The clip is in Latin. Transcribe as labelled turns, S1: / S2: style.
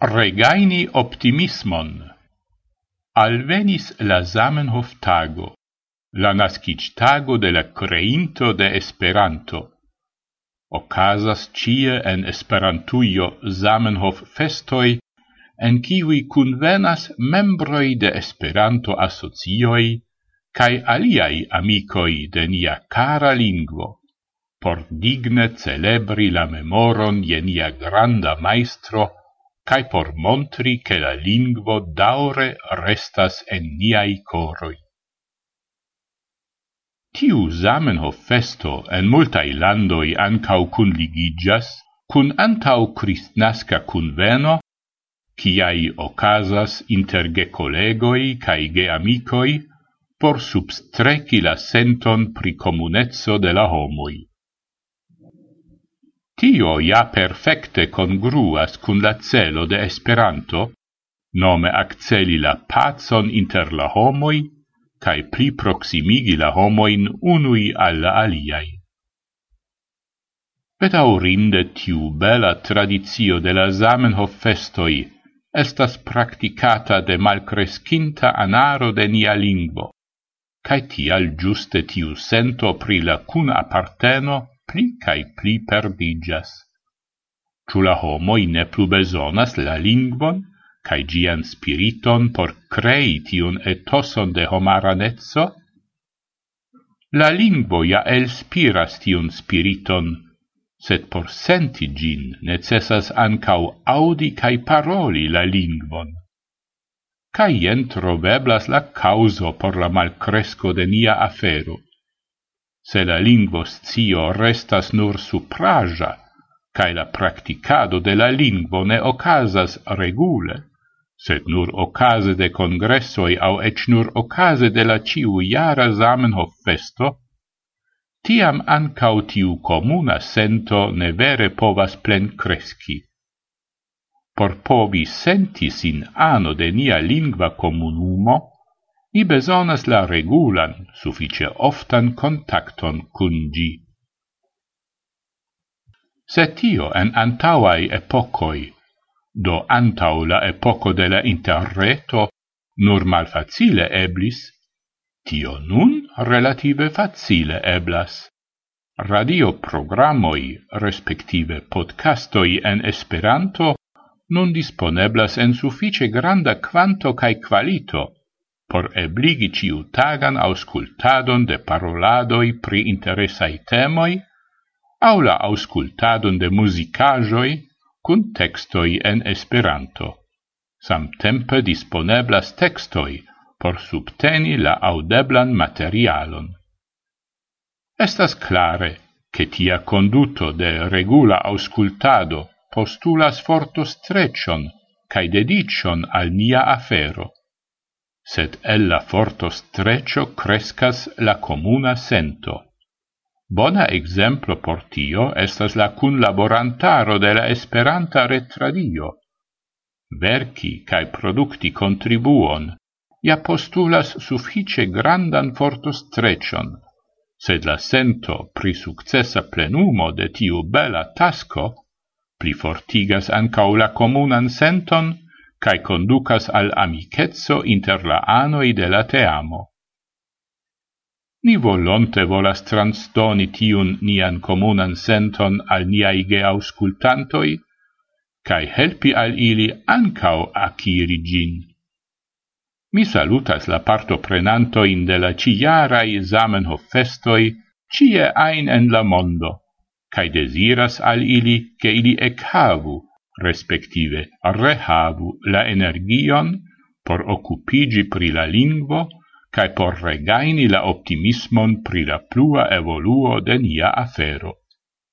S1: regaini optimismon. Alvenis la Zamenhof tago, la nascic tago de la creinto de Esperanto. Ocasas cie en Esperantujo Zamenhof festoi, en kiwi convenas membroi de Esperanto asocioi cae aliai amicoi de nia cara lingvo, por digne celebri la memoron je nia granda maestro cae por montri che la lingvo daure restas en niai coroi. Tiu Zamenhof festo en multai landoi ancau conligigas cun antau cristnasca conveno, ciai ocasas inter ge collegoi cae ge amicoi, por substreci la senton pri comunezzo de la homoi. Tio ja perfecte congruas cun la celo de Esperanto, nome acceli la pacon inter la homoi, cae pli proximigi la homoin unui alla aliai. Petaurinde tiu bela tradizio de la Zamenhof festoi estas practicata de malcrescinta anaro de nia lingvo, cae tial giuste tiu sento pri la cun apparteno pli cae pli perdigas. Ciu la homoi ne plu besonas la lingvon, cae gian spiriton por crei tiun etoson de homaranezzo? La lingvo ja elspiras tiun spiriton, sed por senti gin necessas ancau audi cae paroli la lingvon. Caien troveblas la causo por la malcresco de nia afero se la lingvo scio restas nur supraja, cae la practicado de la lingvo ne ocasas regule, sed nur ocase de congressoi au ec nur ocase de la ciu iara Zamenhof festo, tiam ancau tiu comuna sento ne vere povas plen cresci. Por povi senti sin ano de nia lingva comunumo, ni besonas la regulan, suffice oftan contacton cun gi. Se tio en antauai epocoi, do antau la epoco de la interreto, nur malfacile eblis, tio nun relative facile eblas. Radio programoi, respektive podcastoi en Esperanto, nun disponeblas en suffice granda quanto cae qualito, por ebligi ciutagan auscultadon de paroladoi pri interesai temoi, au la auscultadon de musicajoi cun textoi en Esperanto. Samtempe disponeblas textoi por subteni la audeblan materialon. Estas clare che tia conduto de regula auscultado postulas forto strecion cae dedicion al nia afero sed ella forto streccio crescas la comuna sento. Bona exemplo por tio estas la cunlaborantaro de la Esperanta retradio. Verci cae producti contribuon ja postulas suffice grandan fortostrecion, sed la sento pri successa plenumo de tiu bela tasco pli fortigas ancau la comunan senton cae conducas al amicetso inter la anoi de la teamo. Ni volonte volas transdoni tiun nian comunan senton al niai geauscultantoi, cae helpi al ili ancau aciri gin. Mi salutas la parto prenanto in de la ciarai Zamenhof festoi cie ein en la mondo, cae desiras al ili che ili echavu respektive rehabu la energion por occupigi pri la lingvo cae por regaini la optimismon pri la plua evoluo de nia afero.